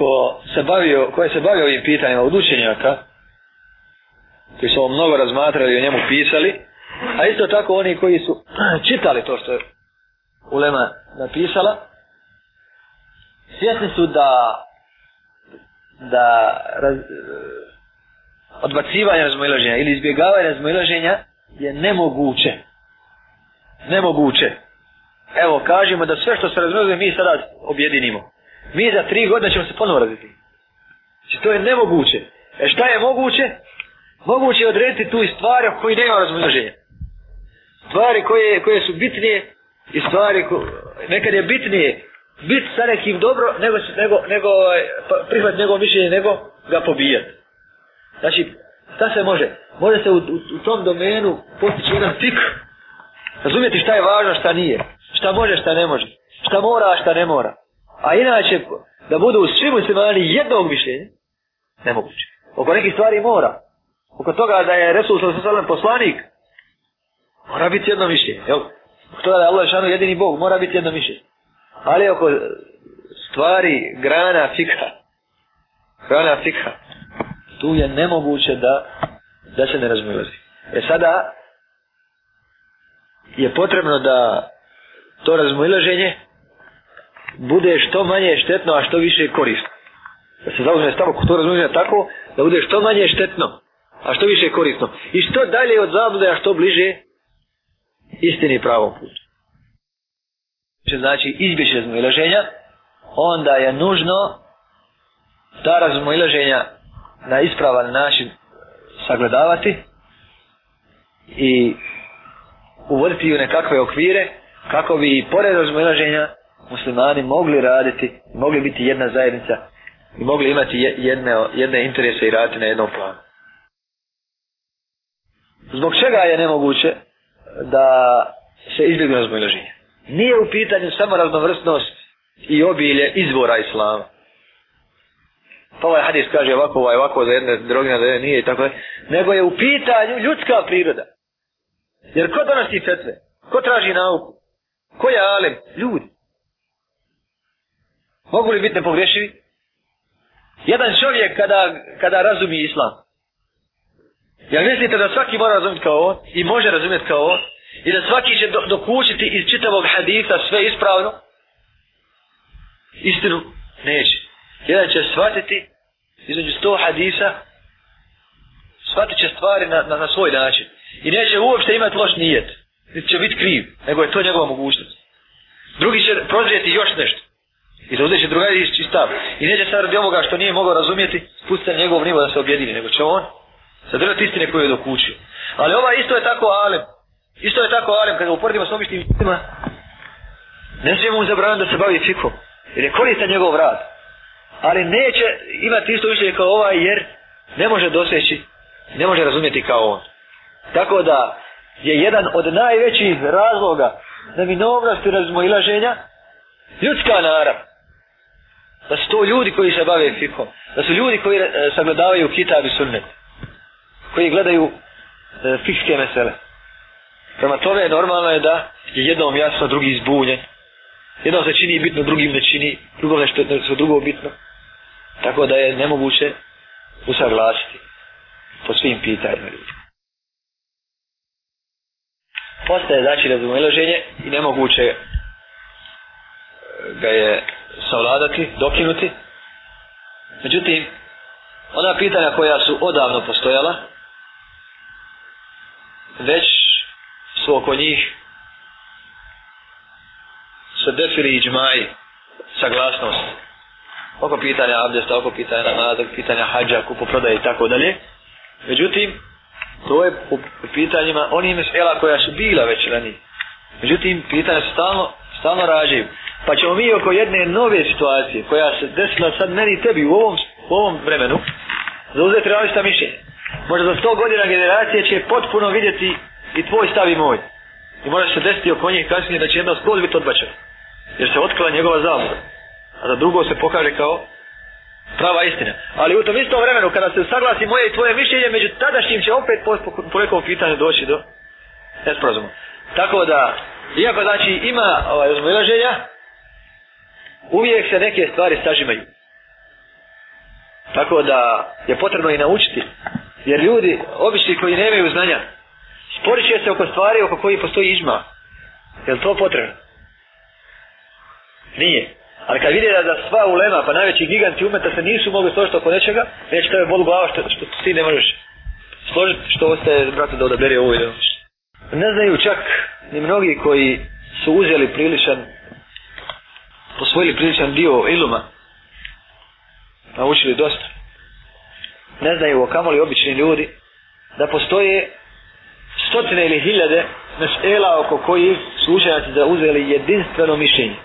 ko se bavio, ko je se bavio ovim pitanjima od učenjaka, koji su ovo mnogo razmatrali i o njemu pisali, a isto tako oni koji su čitali to što je Ulema napisala, svjesni su da da raz, odbacivanje razmojlaženja ili izbjegavanje razmojlaženja je nemoguće. Nemoguće. Evo, kažemo da sve što se razmojlaženje mi sada objedinimo mi za tri godine ćemo se ponovo razviti. Znači, to je nemoguće. E šta je moguće? Moguće je odrediti tu i stvari o koji nema razmnoženja. Stvari koje, koje su bitnije i stvari ko, nekad je bitnije bit sa nekim dobro nego, nego, nego ovaj, pa, prihvat njegov mišljenje nego ga pobijati. Znači, šta se može? Može se u, u, u tom domenu postići jedan tik razumjeti šta je važno, šta nije. Šta može, šta ne može. Šta mora, šta ne mora a inače da budu svi muslimani jednog mišljenja, nemoguće. Oko nekih stvari mora. Oko toga da je Resul s.a.v. poslanik, mora biti jedno mišljenje. Jel? Oko toga da je Allah šanu jedini Bog, mora biti jedno mišljenje. Ali oko stvari grana fikha, grana fikha, tu je nemoguće da, da se ne razmijelazi. E sada je potrebno da to razmojlaženje bude što manje štetno, a što više korisno. Da se zauzme stavu kod to razumije tako, da bude što manje štetno, a što više korisno. I što dalje od zablude, a što bliže istini pravom putu. Znači, izbjeći razmojlaženja, onda je nužno ta razmojlaženja na ispravan način sagledavati i uvoditi u nekakve okvire kako bi pored razmojlaženja muslimani mogli raditi, mogli biti jedna zajednica i mogli imati jedne, jedne interese i raditi na jednom planu. Zbog čega je nemoguće da se izbjegne razmojloženje? Nije u pitanju samo raznovrsnost i obilje izbora islama. Pa ovaj hadis kaže ovako, ovaj ovako za jedne drogina, za jedne nije i tako Nego je u pitanju ljudska priroda. Jer ko donosi fetve? Ko traži nauku? Ko je alem? Ljudi. Mogu li biti nepogrešivi? Jedan čovjek kada, kada razumi islam. Jel mislite da svaki mora razumjeti kao on i može razumjeti kao on i da svaki će dokučiti iz čitavog hadita sve ispravno? Istinu neće. Jedan će shvatiti između sto hadisa shvatit će stvari na, na, na svoj način. I neće uopšte imati loš nijet. Niti će biti kriv, nego je to njegova mogućnost. Drugi će prozrijeti još nešto. I da uzeće druga iz čistav. I neće sad radi ovoga što nije mogao razumijeti, pustiti njegov nivo da se objedini, nego će on sadržati istine koju je dokučio. Ali ova isto je tako alem. Isto je tako alem, kada uporedimo s običnim ljudima, ne smijemo mu zabranu da se bavi fikom, jer je koristan njegov rad. Ali neće imati isto mišljenje kao ovaj, jer ne može dosjeći, ne može razumijeti kao on. Tako da je jedan od najvećih razloga neminovnosti razmojilaženja ljudska narav da su to ljudi koji se bave fikom, da su ljudi koji e, sagledavaju kitab i sunnet, koji gledaju e, fikske mesele. Prema tome normalno je da je jednom jasno, drugi izbunjen. Jednom se čini bitno, drugim ne čini, drugom nešto, nešto drugo bitno. Tako da je nemoguće usaglasiti po svim pitanjima ljudi. Postaje znači razumeloženje i nemoguće ga je savladati, dokinuti. Međutim, ona pitanja koja su odavno postojala, već su oko njih se defili i džmaji saglasnost oko pitanja abdesta, oko pitanja namada, pitanja hađa, kupoprodaje i tako dalje. Međutim, to je u pitanjima onih mesela koja su bila već ranije. Međutim, pitanja su stalno, stalno rađaju. Pa ćemo mi oko jedne nove situacije koja se desila sad meni i tebi u ovom, u ovom vremenu zauzeti različita mišljenja. Možda za sto godina generacije će potpuno vidjeti i tvoj stav i moj. I mora se desiti oko njih kasnije da će jedna skroz biti odbačena. Jer se otkrila njegova zamora. A za drugo se pokaže kao prava istina. Ali u tom istom vremenu kada se saglasi moje i tvoje mišljenje među tadašnjim će opet po, po, po nekom pitanju doći do nesporazuma. Tako da, iako znači ima ovaj, razmilaženja, uvijek se neke stvari sažimaju. Tako da je potrebno i naučiti. Jer ljudi, obični koji nemaju znanja, sporit će se oko stvari oko koji postoji izma. Je li to potrebno? Nije. Ali kad vidi da, da sva ulema, pa najveći giganti umeta se nisu mogli složiti oko nečega, neće tebe bolu glava što, što ti ne možeš složiti što ostaje brate da odabere ovo ovaj. ide. Ne znaju čak ni mnogi koji su uzeli priličan posvojili priličan dio iluma, naučili dosta, ne znaju o kamoli obični ljudi, da postoje stotine ili hiljade mesela oko koji su učenjaci zauzeli jedinstveno mišljenje.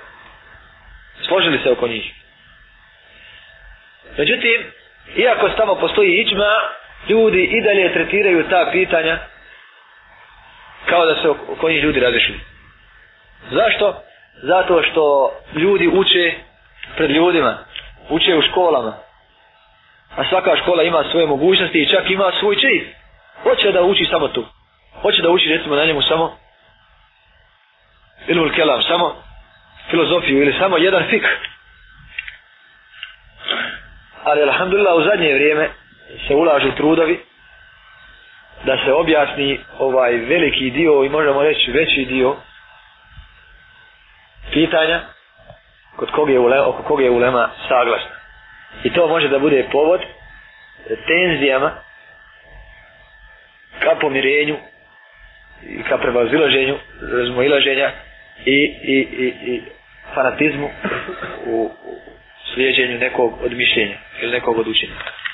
Složili se oko njih. Međutim, iako tamo postoji iđma, ljudi i dalje tretiraju ta pitanja kao da se oko njih ljudi razišli. Zašto? Zašto? zato što ljudi uče pred ljudima, uče u školama. A svaka škola ima svoje mogućnosti i čak ima svoj čeif. Hoće da uči samo tu. Hoće da uči recimo na njemu samo ilmul kelam, samo filozofiju ili samo jedan fik. Ali alhamdulillah u zadnje vrijeme se ulažu trudovi da se objasni ovaj veliki dio i možemo reći veći dio pitanja kod kog je ulema, oko kog je ulema saglasna. I to može da bude povod tenzijama ka pomirenju i ka prevazilaženju razmoilaženja i, i, i, i fanatizmu u, u slijeđenju nekog od mišljenja ili nekog od učenika.